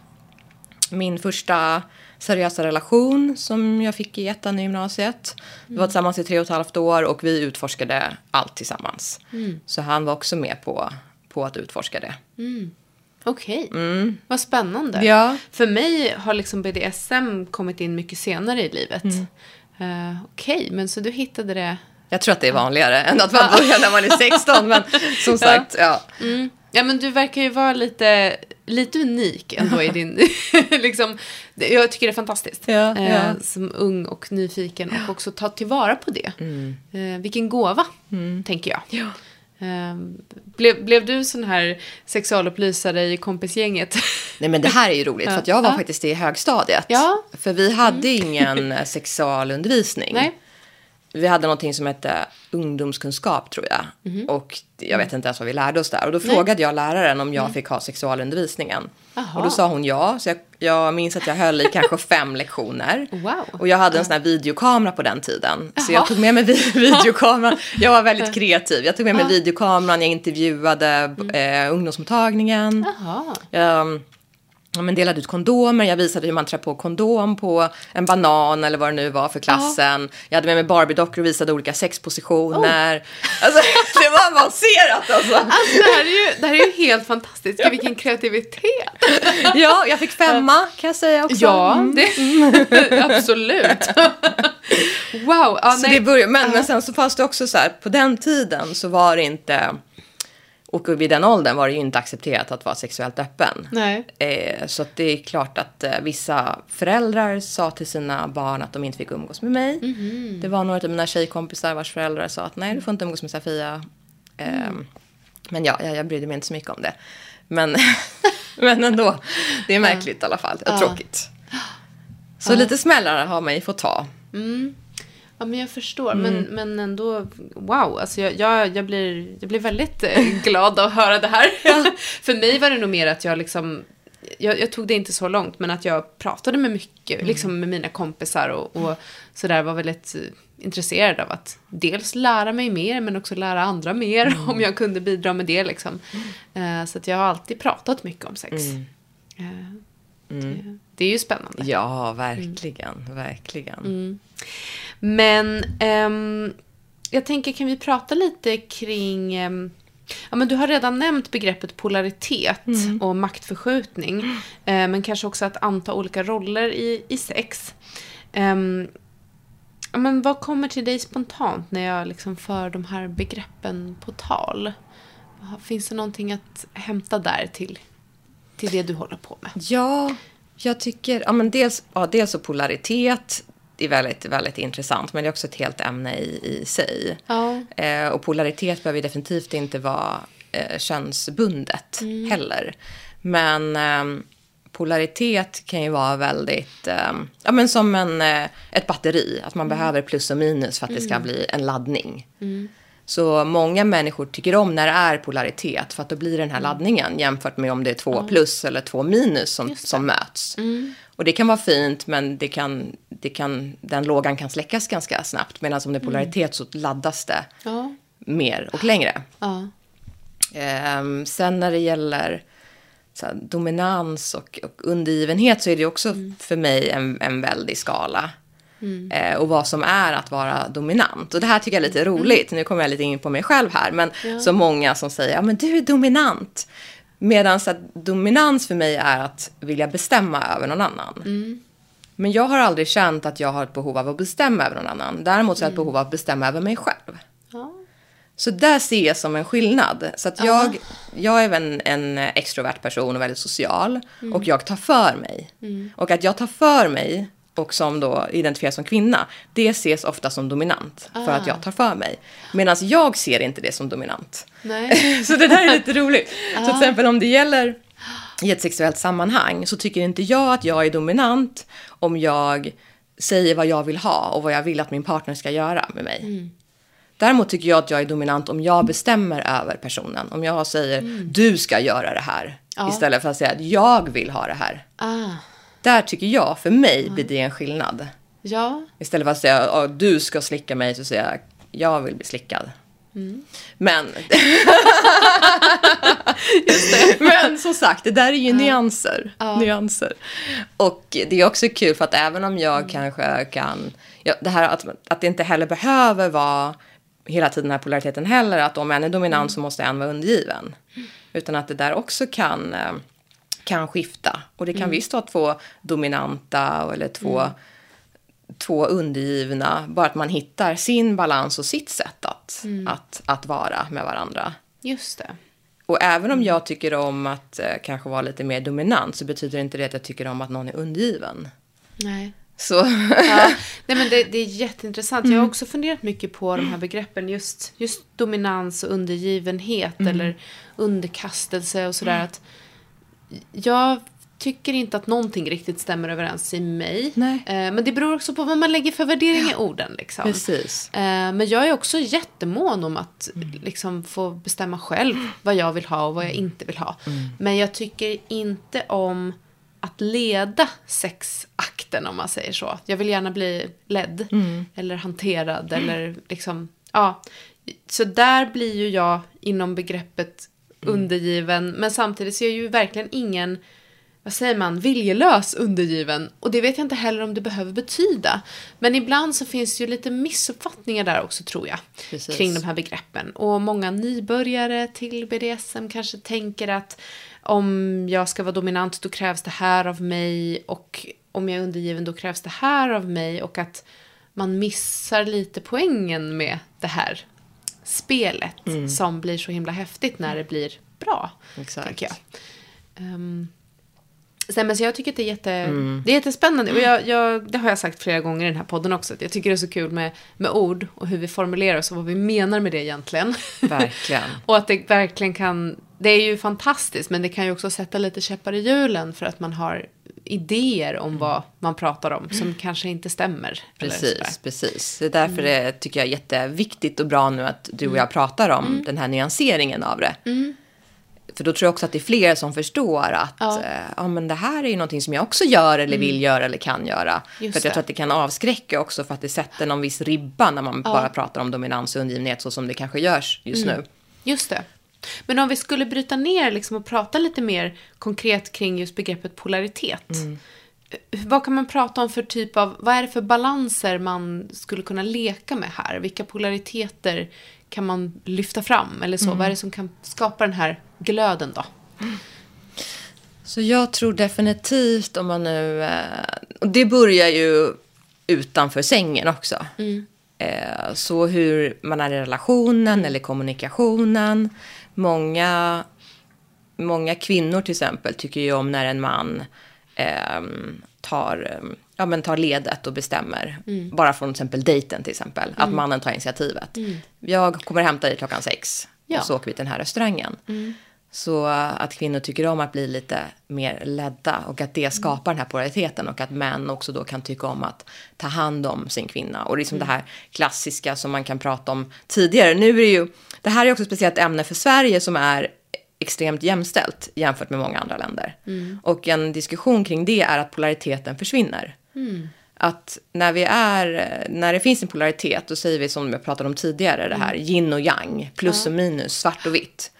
min första seriösa relation som jag fick i ettan i gymnasiet. Vi var tillsammans i tre och ett halvt år och vi utforskade allt tillsammans. Så han var också med på, på att utforska det. Okej, vad spännande. Ja. För mig har liksom BDSM kommit in mycket senare i livet. Eh, Okej, men så du hittade det... Jag tror att det är vanligare än att man börjar när man är 16. Men som sagt, ja. Ja, men du verkar ju vara lite, lite unik ändå i din... liksom, det- jag tycker det är fantastiskt. Ja, eh, ja. Som ung och nyfiken och också ta tillvara på det. Eh, vilken gåva, tänker jag. Eh, blev, blev du sån här sexualupplysare i kompisgänget? Nej men det här är ju roligt för att jag var Ja. faktiskt i högstadiet. Ja. För vi hade ingen eh, sexualundervisning. Nej. Vi hade någonting som hette ungdomskunskap tror jag. Mhm. Och jag vet inte ens vad vi lärde oss där. Och då frågade jag läraren om jag fick ha sexualundervisningen. Mm. Jaha. Och då sa hon ja. Så jag, jag minns att jag höll i kanske fem lektioner. Wow. Och jag hade en sån här videokamera på den tiden. Så Jaha. jag tog med mig vi- videokameran. Jag var väldigt kreativ. Jag tog med mig videokameran, jag intervjuade Mm. eh, ungdomsmottagningen. Jaha. Jag ja, men delade ut kondomer, jag visade hur man trär på kondom på en banan eller vad det nu var för klassen. Jag hade med mig Barbie-dockor och visade olika sexpositioner. Alltså, det var avancerat alltså. Alltså, det, här är ju, det här är ju helt fantastiskt. Vilken kreativitet. Ja, jag fick femma kan jag säga också. Ja, Mm. det, absolut. Wow. Ja, Så nej. det började, men, men sen så fanns det också så här, på den tiden så var det inte, och vid den åldern var det ju inte accepterat att vara sexuellt öppen. Nej. Eh, så det är klart att eh, vissa föräldrar sa till sina barn att de inte fick umgås med mig. Mhm. Det var några av mina tjejkompisar vars föräldrar sa att nej, du får inte umgås med Safia. Eh, Mm. Men ja, jag, jag brydde mig inte så mycket om det. Men, men ändå, det är märkligt i alla fall. Ja. Tråkigt. Så lite smällar har man ju fått ta. Ja, men jag förstår. Mm. Men, men ändå, wow. Alltså jag, jag, jag, blir, jag blir väldigt eh, glad att höra det här. För mig var det nog mer att jag liksom... Jag, jag tog det inte så långt, men att jag pratade med mycket, Mm. liksom med mina kompisar och, och sådär var väldigt eh, intresserad av att dels lära mig mer, men också lära andra mer Mm. om jag kunde bidra med det. Liksom. Eh, så att jag har alltid pratat mycket om sex. Mm. Eh, det, det är ju spännande. Ja, verkligen, verkligen. Men ehm, jag tänker, kan vi prata lite kring... ehm, ja, men du har redan nämnt begreppet polaritet och maktförskjutning. Eh, men kanske också att anta olika roller i, i sex. Ja, men vad kommer till dig spontant när jag liksom för de här begreppen på tal? Finns det någonting att hämta där till, till det du håller på med? Ja, jag tycker, ja men dels, ja, dels så polaritet, det är väldigt, väldigt intressant, men det är också ett helt ämne i, i sig. Ja. Eh, och polaritet behöver definitivt inte vara eh, könsbundet Mm. heller. Men ehm, polaritet kan ju vara väldigt, ehm, ja men som en, eh, ett batteri, att man behöver plus och minus för att det ska bli en laddning. Så många människor tycker om när det är polaritet för att då blir det den här laddningen jämfört med om det är två plus eller två minus som, som möts. Och det kan vara fint men det kan, det kan, den lågan kan släckas ganska snabbt medan om det är polaritet så laddas det Ja. mer och längre. Ja. Ehm, sen när det gäller här, dominans och, och undergivenhet så är det också för mig en, en väldig skala. Eh, och vad som är att vara dominant. Och det här tycker jag är lite roligt. Nu kommer jag lite in på mig själv här. Men så många som säger, ja men du är dominant. Medan dominans för mig är att vilja bestämma över någon annan. Men jag har aldrig känt att jag har ett behov av att bestämma över någon annan. Däremot så har jag ett behov av att bestämma över mig själv. Ja. Så där ser jag som en skillnad. Så att jag, jag är även en extrovert person och väldigt social. Och jag tar för mig. Och att jag tar för mig och som då identifieras som kvinna, det ses ofta som dominant. För att jag tar för mig. Medan jag ser inte det som dominant. Så det där är lite roligt. Så till exempel om det gäller i ett sexuellt sammanhang så tycker inte jag att jag är dominant om jag säger vad jag vill ha och vad jag vill att min partner ska göra med mig. Däremot tycker jag att jag är dominant om jag bestämmer över personen. Om jag säger du ska göra det här istället för att säga att jag vill ha det här. Ah. Där tycker jag, för mig blir det en skillnad. Ja. Istället för att säga att du ska slicka mig så säger jag jag vill bli slickad. Men, men som sagt, det där är ju nyanser. nyanser. Och det är också kul för att även om jag kanske kan... Ja, det här att, att det inte heller behöver vara hela tiden den här polariteten heller. Att om en är dominant så måste en vara undergiven. Utan att det där också kan, eh, kan skifta. Och det kan visst vara två dominanta eller två två undergivna, bara att man hittar sin balans och sitt sätt att, att, att vara med varandra. Just det. Och även om jag tycker om att eh, kanske vara lite mer dominant så betyder inte det att jag tycker om att någon är undergiven. Nej. Så Ja, nej men det, det är jätteintressant. Jag har också funderat mycket på de här begreppen. Just, just dominans och undergivenhet eller underkastelse och sådär. Att jag tycker inte att någonting riktigt stämmer överens i mig. Nej. Eh, men det beror också på vad man lägger för värdering i orden. Liksom. precis. Eh, men jag är också jättemån om att liksom, få bestämma själv vad jag vill ha och vad jag inte vill ha. Men jag tycker inte om att leda sexakten om man säger så. Jag vill gärna bli ledd eller hanterad eller liksom, ja. Så där blir ju jag inom begreppet undergiven. Men samtidigt så är jag ju verkligen ingen vad säger man, viljelös undergiven. Och det vet jag inte heller om det behöver betyda. Men ibland så finns det ju lite missuppfattningar där också tror jag. Precis. Kring de här begreppen. Och många nybörjare till BDSM kanske tänker att om jag ska vara dominant då krävs det här av mig. Och om jag är undergiven då krävs det här av mig. Och att man missar lite poängen med det här spelet. Som blir så himla häftigt när det blir bra. Exakt. Jag. Ehm, Sen, men så jag tycker att det är, jätte, det är jättespännande. Och jag, jag, det har jag sagt flera gånger i den här podden också. Jag tycker det är så kul med, med ord och hur vi formulerar oss och vad vi menar med det egentligen. Verkligen. och att det verkligen kan... Det är ju fantastiskt men det kan ju också sätta lite käppar i hjulen för att man har idéer om vad man pratar om som kanske inte stämmer. Precis, precis. Det är därför det tycker jag är jätteviktigt och bra nu att du och jag pratar om den här nyanseringen av det. För då tror jag också att det är fler som förstår att Ja. ja. ja, men det här är ju någonting som jag också gör eller vill göra eller kan göra. Just för att det. jag tror att det kan avskräcka också för att det sätter någon viss ribba när man bara pratar om dominans och undergivenhet så som det kanske görs just nu. Just det. Men om vi skulle bryta ner liksom och prata lite mer konkret kring just begreppet polaritet. Eh, Vad kan man prata om för typ av, vad är det för balanser man skulle kunna leka med här? Vilka polariteter kan man lyfta fram? Eller så, vad är det som kan skapa den här glöden då? Så jag tror definitivt om man nu... Eh, och det börjar ju utanför sängen också. Eh, så hur man är i relationen eller kommunikationen. Många, många kvinnor till exempel tycker ju om när en man ehm, tar, ja, men tar ledet och bestämmer. Bara från till exempel dejten till exempel. Att mannen tar initiativet. Jag kommer hämta dig klockan sex. Ja. Och så åker vi till den här restaurangen. Så att kvinnor tycker om att bli lite mer ledda och att det skapar den här polariteten och att män också då kan tycka om att ta hand om sin kvinna. Och liksom det här klassiska som man kan prata om tidigare. Nu är det ju, det här är också ett speciellt ämne för Sverige som är extremt jämställt jämfört med många andra länder. Och en diskussion kring det är att polariteten försvinner. Att när vi är, när det finns en polaritet, då säger vi som jag pratade om tidigare, det här yin och yang, plus och minus, svart och vitt.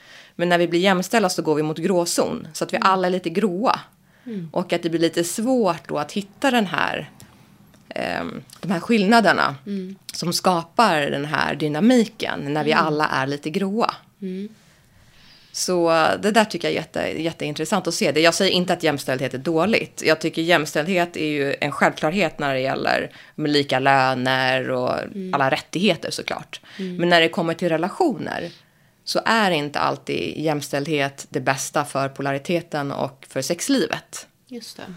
Men när vi blir jämställda så går vi mot gråzon, så att vi alla är lite gråa. Och att det blir lite svårt då att hitta den här, ehm, de här skillnaderna som skapar den här dynamiken när vi alla är lite gråa. Så det där tycker jag är jätte, jätteintressant att se. Det. Jag säger inte att jämställdhet är dåligt. Jag tycker jämställdhet är ju en självklarhet när det gäller med lika löner och alla rättigheter såklart. Men när det kommer till relationer så är inte alltid jämställdhet det bästa för polariteten och för sexlivet. Just det.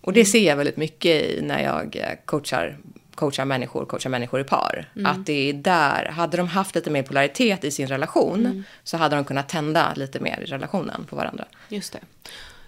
Och det ser jag väldigt mycket i när jag eh, coachar, coachar människor, coachar människor i par. Att det är där, hade de haft lite mer polaritet i sin relation så hade de kunnat tända lite mer i relationen på varandra. Just det.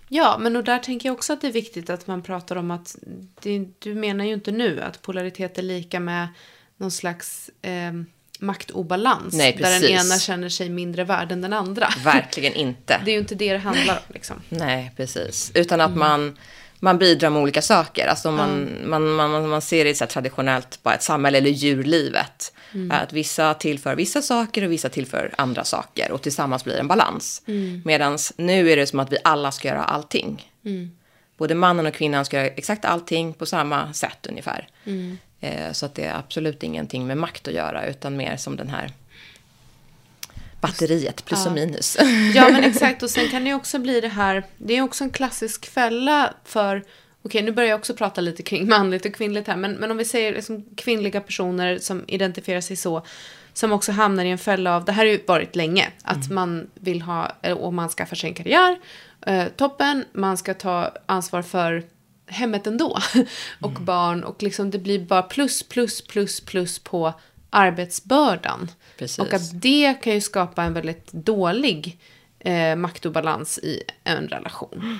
Ja, men och där tänker jag också att det är viktigt att man pratar om att det, du menar ju inte nu att polaritet är lika med någon slags eh, maktobalans. Nej, där den ena känner sig mindre värd än den andra. Verkligen inte. Det är ju inte det det handlar om. Liksom. Nej, precis. Utan att man, man bidrar med olika saker. Alltså man, man, man, man, man ser det så traditionellt, bara ett samhälle eller djurlivet. Att vissa tillför vissa saker och vissa tillför andra saker. Och tillsammans blir en balans. Medan nu är det som att vi alla ska göra allting. Både mannen och kvinnan ska göra exakt allting på samma sätt ungefär. Eh, så att det är absolut ingenting med makt att göra, utan mer som den här batteriet, plus och minus. Ja, men exakt. Och sen kan det också bli det här. Det är också en klassisk fälla för okej nu börjar jag också prata lite kring manligt och kvinnligt här, men, men om vi säger liksom kvinnliga personer som identifierar sig så, som också hamnar i en fälla av, det här har ju varit länge, att man vill ha, eh, och man skaffar sig en karriär, eh, toppen, man ska ta ansvar för hemmet ändå, och barn, och liksom det blir bara plus, plus, plus, plus på arbetsbördan. Precis. Och att det kan ju skapa en väldigt dålig eh, maktobalans i en relation.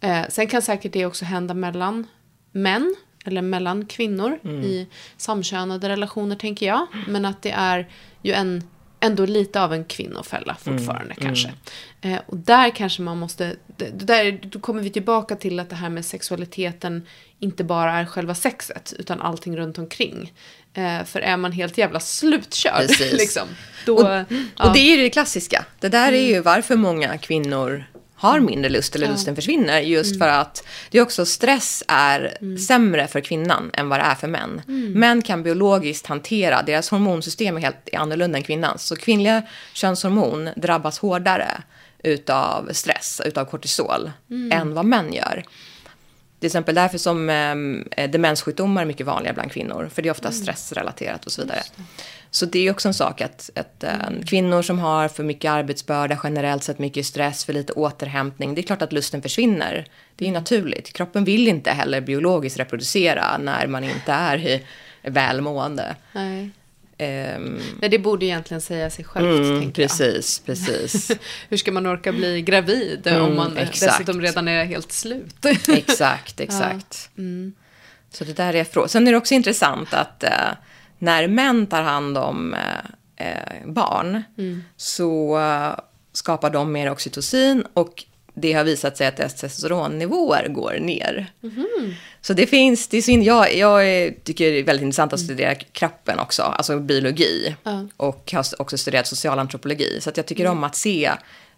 Eh, sen kan säkert det också hända mellan män eller mellan kvinnor i samkönade relationer, tänker jag. Men att det är ju en, ändå lite av en kvinnofälla fortfarande kanske. Eh, och där kanske man måste, det, det där, då kommer vi tillbaka till att det här med sexualiteten inte bara är själva sexet, utan allting runt omkring. Eh, för är man helt jävla slutkörd, liksom, då... Och, ja. och det är ju det klassiska. Det där är ju varför många kvinnor har mindre lust eller lusten försvinner. Just för att det är också stress är sämre för kvinnan än vad det är för män. Män kan biologiskt hantera, deras hormonsystem är helt annorlunda än kvinnans. Så kvinnliga könshormon drabbas hårdare utav stress, utav kortisol, än vad män gör. Till exempel därför som eh, demenssjukdomar är mycket vanliga bland kvinnor. För det är ofta stressrelaterat och så vidare. Så det är också en sak att, att eh, kvinnor som har för mycket arbetsbörda, generellt sett mycket stress, för lite återhämtning. Det är klart att lusten försvinner. Det är ju naturligt. Kroppen vill inte heller biologiskt reproducera när man inte är i välmående. Nej. Ehm, Nej, det borde egentligen säga sig självt, mm, tänker jag. precis, precis. Hur ska man orka bli gravid om Mm, man exakt. dessutom redan är helt slut? Exakt, exakt. Så det där är frågan. Sen är det också intressant att eh, när män tar hand om eh, eh, barn så eh, skapar de mer oxytocin och det har visat sig att testosteronnivåer går ner. Så det finns, det är jag, jag tycker det är väldigt intressant att studera kroppen också, alltså biologi. Och har också studerat socialantropologi. Så att jag tycker om att se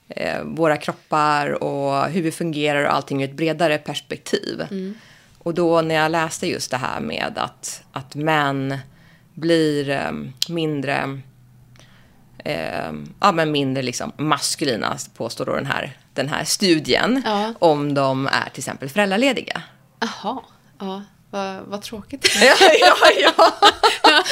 eh, våra kroppar och hur vi fungerar och allting ur ett bredare perspektiv. Och då när jag läste just det här med att, att män blir eh, mindre, eh, ja, men mindre liksom maskulina, påstår då den här, den här studien, Ja. om de är till exempel föräldralediga. Jaha, ja, vad, vad tråkigt. ja, ja, ja.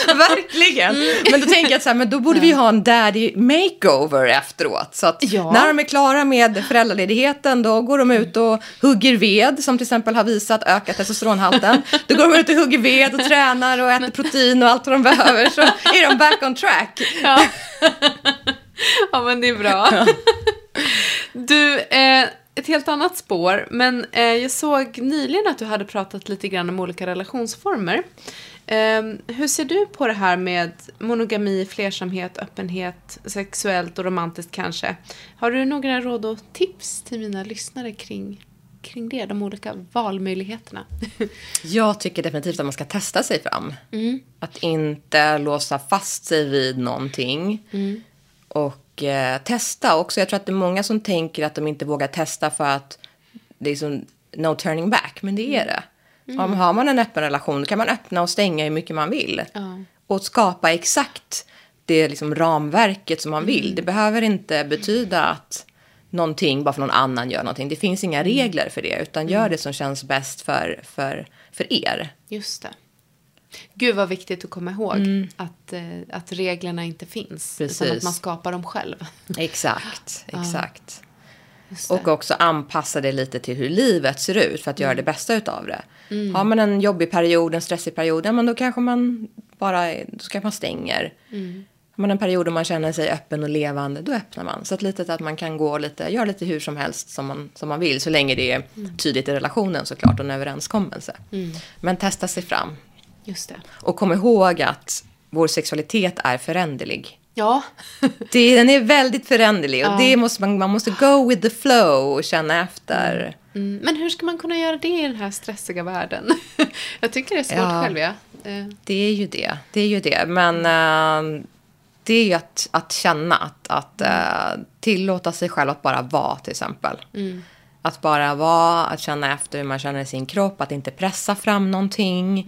verkligen. Men då tänker jag att så här, men då borde vi ha en daddy makeover efteråt. Så att Ja. när de är klara med föräldraledigheten, då går de ut och hugger ved, som till exempel har visat öka testosteronhalten. Då går de ut och hugger ved och tränar och äter protein och allt vad de behöver, så är de back on track. Ja. ja, men det är bra. Du, eh, ett helt annat spår, men eh, jag såg nyligen att du hade pratat lite grann om olika relationsformer. Eh, hur ser du på det här med monogami, flersamhet, öppenhet, sexuellt och romantiskt kanske? Har du några råd och tips till mina lyssnare kring, kring det, de olika valmöjligheterna? Jag tycker definitivt att man ska testa sig fram. Att inte låsa fast sig vid någonting. Och eh, testa också. Jag tror att det är många som tänker att de inte vågar testa för att det är som no turning back. Men det är det. Om har man en öppen relation då kan man öppna och stänga hur mycket man vill. Och skapa exakt det liksom ramverket som man vill. Det behöver inte betyda att någonting bara för någon annan gör någonting. Det finns inga regler för det. Utan gör det som känns bäst för, för, för er. Just det. Gud vad viktigt att komma ihåg att, eh, att reglerna inte finns. Utan Precis. att man skapar dem själv. Exakt, exakt. Det. Och också anpassa det lite till hur livet ser ut för att göra det bästa utav det. Har man en jobbig period, en stressig period, ja, men då kanske man bara då kanske man stänger. Har man en period då man känner sig öppen och levande, då öppnar man. Så att lite att man kan gå lite, göra lite hur som helst som man, som man vill. Så länge det är tydligt i relationen såklart och en överenskommelse. Men testa sig fram. Just det. Och kom ihåg att vår sexualitet är föränderlig. Ja. Det, den är väldigt föränderlig och det måste man, man måste go with the flow och känna efter. Mm, men hur ska man kunna göra det i den här stressiga världen? Jag tycker det är svårt Ja. själv, ja. Eh, Det är ju det. Det är ju det. Men eh, det är ju att, att känna, att, att eh, tillåta sig själv att bara vara till exempel. Att bara vara, att känna efter hur man känner i sin kropp, att inte pressa fram någonting.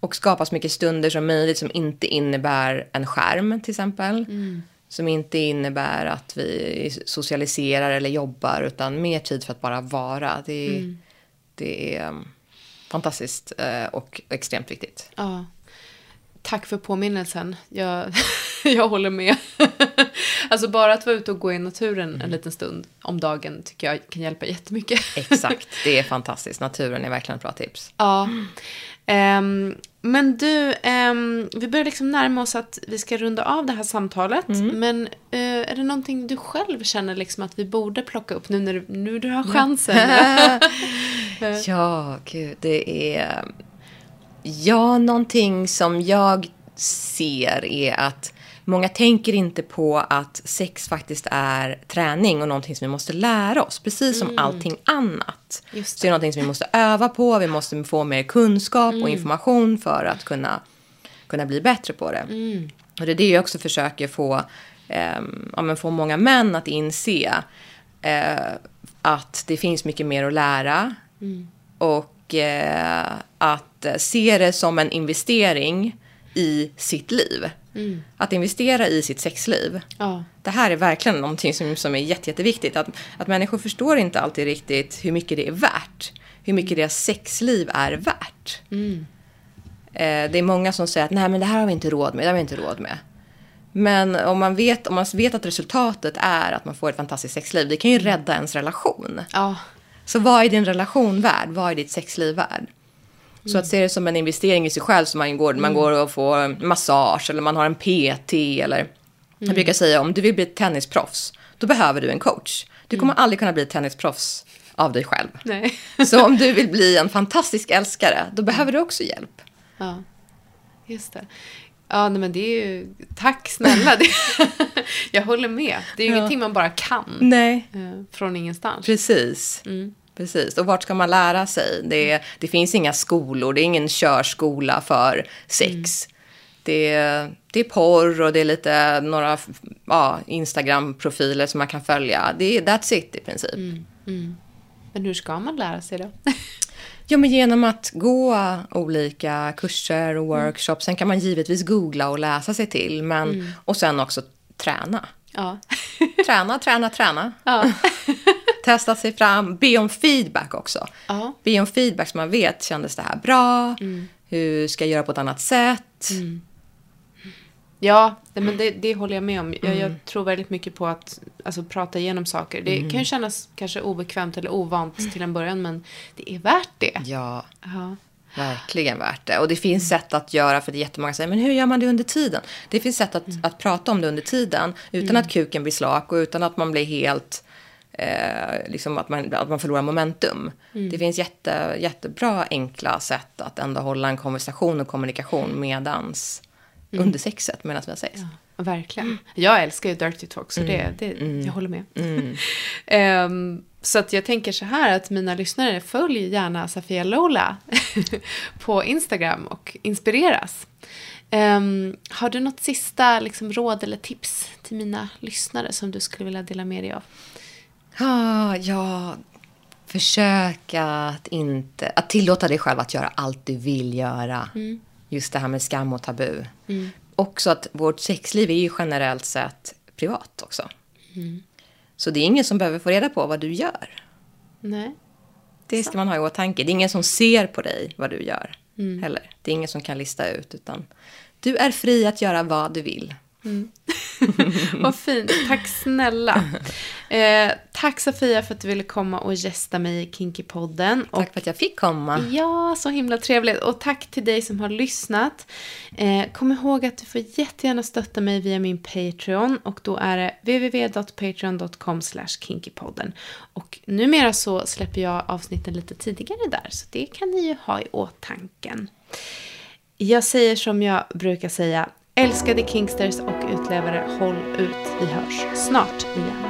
Och skapa så mycket stunder som möjligt som inte innebär en skärm till exempel. Som inte innebär att vi socialiserar eller jobbar utan mer tid för att bara vara. Det, det är... fantastiskt eh, och extremt viktigt. Ja. Tack för påminnelsen. Jag, jag håller med. alltså bara att vara ute och gå i naturen en liten stund om dagen tycker jag kan hjälpa jättemycket. Exakt, det är fantastiskt. Naturen är verkligen ett bra tips. Ja. Ehm, men du, ehm, vi börjar liksom närma oss att vi ska runda av det här samtalet. Men eh, är det någonting du själv känner liksom att vi borde plocka upp nu när du, nu du har chansen? Ja, gud, det är... Ja, någonting som jag ser är att många tänker inte på att sex faktiskt är träning och någonting som vi måste lära oss. Precis som allting annat. Mm. Just Så det är någonting som vi måste öva på, vi måste få mer kunskap Mm. och information för att kunna, kunna bli bättre på det. Mm. Och det är det jag också försöker få, ehm, ja, få många män att inse. Eh, att det finns mycket mer att lära. Och eh, att eh, se det som en investering i sitt liv. Att investera i sitt sexliv. ja. Det här är verkligen någonting som, som är jätte, jätteviktigt. Att, att människor förstår inte alltid riktigt hur mycket det är värt. Hur mycket deras sexliv är värt. Eh, det är många som säger att nej men det här har vi inte råd med, det har vi inte råd med. Men om man, vet, om man vet att resultatet är att man får ett fantastiskt sexliv, det kan ju rädda ens relation. ja. Så vad är din relation värd? Vad är ditt sexliv värd? Så att se det som en investering i sig själv som man går, man går och får massage eller man har en PT eller jag brukar säga om du vill bli tennisproffs då behöver du en coach. Du kommer aldrig kunna bli tennisproffs av dig själv. Nej. Så om du vill bli en fantastisk älskare då behöver du också hjälp. Ja, just det. Ja, nej, men det är ju... Tack snälla. Det... jag håller med. Det är ju ingenting man bara kan. Nej. eh, Från ingenstans. Precis. Precis. Och vart ska man lära sig? Det, det finns inga skolor, det är ingen körskola för sex. Det, det är porr och det är lite några ja, Instagram-profiler som man kan följa. Det är that's it i princip. Men hur ska man lära sig då? Ja, men genom att gå olika kurser och workshops. Sen kan man givetvis googla och läsa sig till. Men, Och sen också träna. ja. Träna, träna, träna. ja. Testa sig fram. Be om feedback också. Ja. Be om feedback så man vet, kändes det här bra? Hur ska jag göra på ett annat sätt? Ja, nej, men det, det håller jag med om. Jag, Mm. jag tror väldigt mycket på att alltså, prata igenom saker. Det kan ju kännas kanske obekvämt eller ovant till en början, men det är värt det. Ja, Ja. verkligen värt det. Och det finns sätt att göra, för det är jättemånga som säger, men hur gör man det under tiden? Det finns sätt att, att prata om det under tiden, utan att kuken blir slak och utan att man blir helt, eh, liksom att man, att man förlorar momentum. Det finns jätte, jättebra enkla sätt att ändå hålla en konversation och kommunikation medans, under sexet, medan vi har sex. Verkligen. Jag älskar ju Dirty Talk, så det, det, jag håller med. Ehm, så att jag tänker så här att mina lyssnare, följ gärna Safia Lola på Instagram och inspireras. Ehm, har du något sista liksom, råd eller tips till mina lyssnare som du skulle vilja dela med dig av? Ah, ja, försök att inte... Att tillåta dig själv att göra allt du vill göra. Just det här med skam och tabu. Också att vårt sexliv är ju generellt sett privat också. Så det är ingen som behöver få reda på vad du gör. Nej. Det ska man ha i åtanke. Det är ingen som ser på dig vad du gör. Heller. Det är ingen som kan lista ut. Utan du är fri att göra vad du vill. Vad fint. Tack snälla. Eh, tack Sofia för att du ville komma och gästa mig i Kinky-podden. Och Tack för att jag fick komma. Ja, så himla trevligt. Och tack till dig som har lyssnat. Eh, kom ihåg att du får jättegärna stötta mig via min Patreon. Och då är det www.patreon.com kinkypodden. Och numera så släpper jag avsnitten lite tidigare där. Så det kan ni ju ha i åtanken. Jag säger som jag brukar säga. Älskade Kingsters och utlevare, håll ut. Vi hörs snart igen.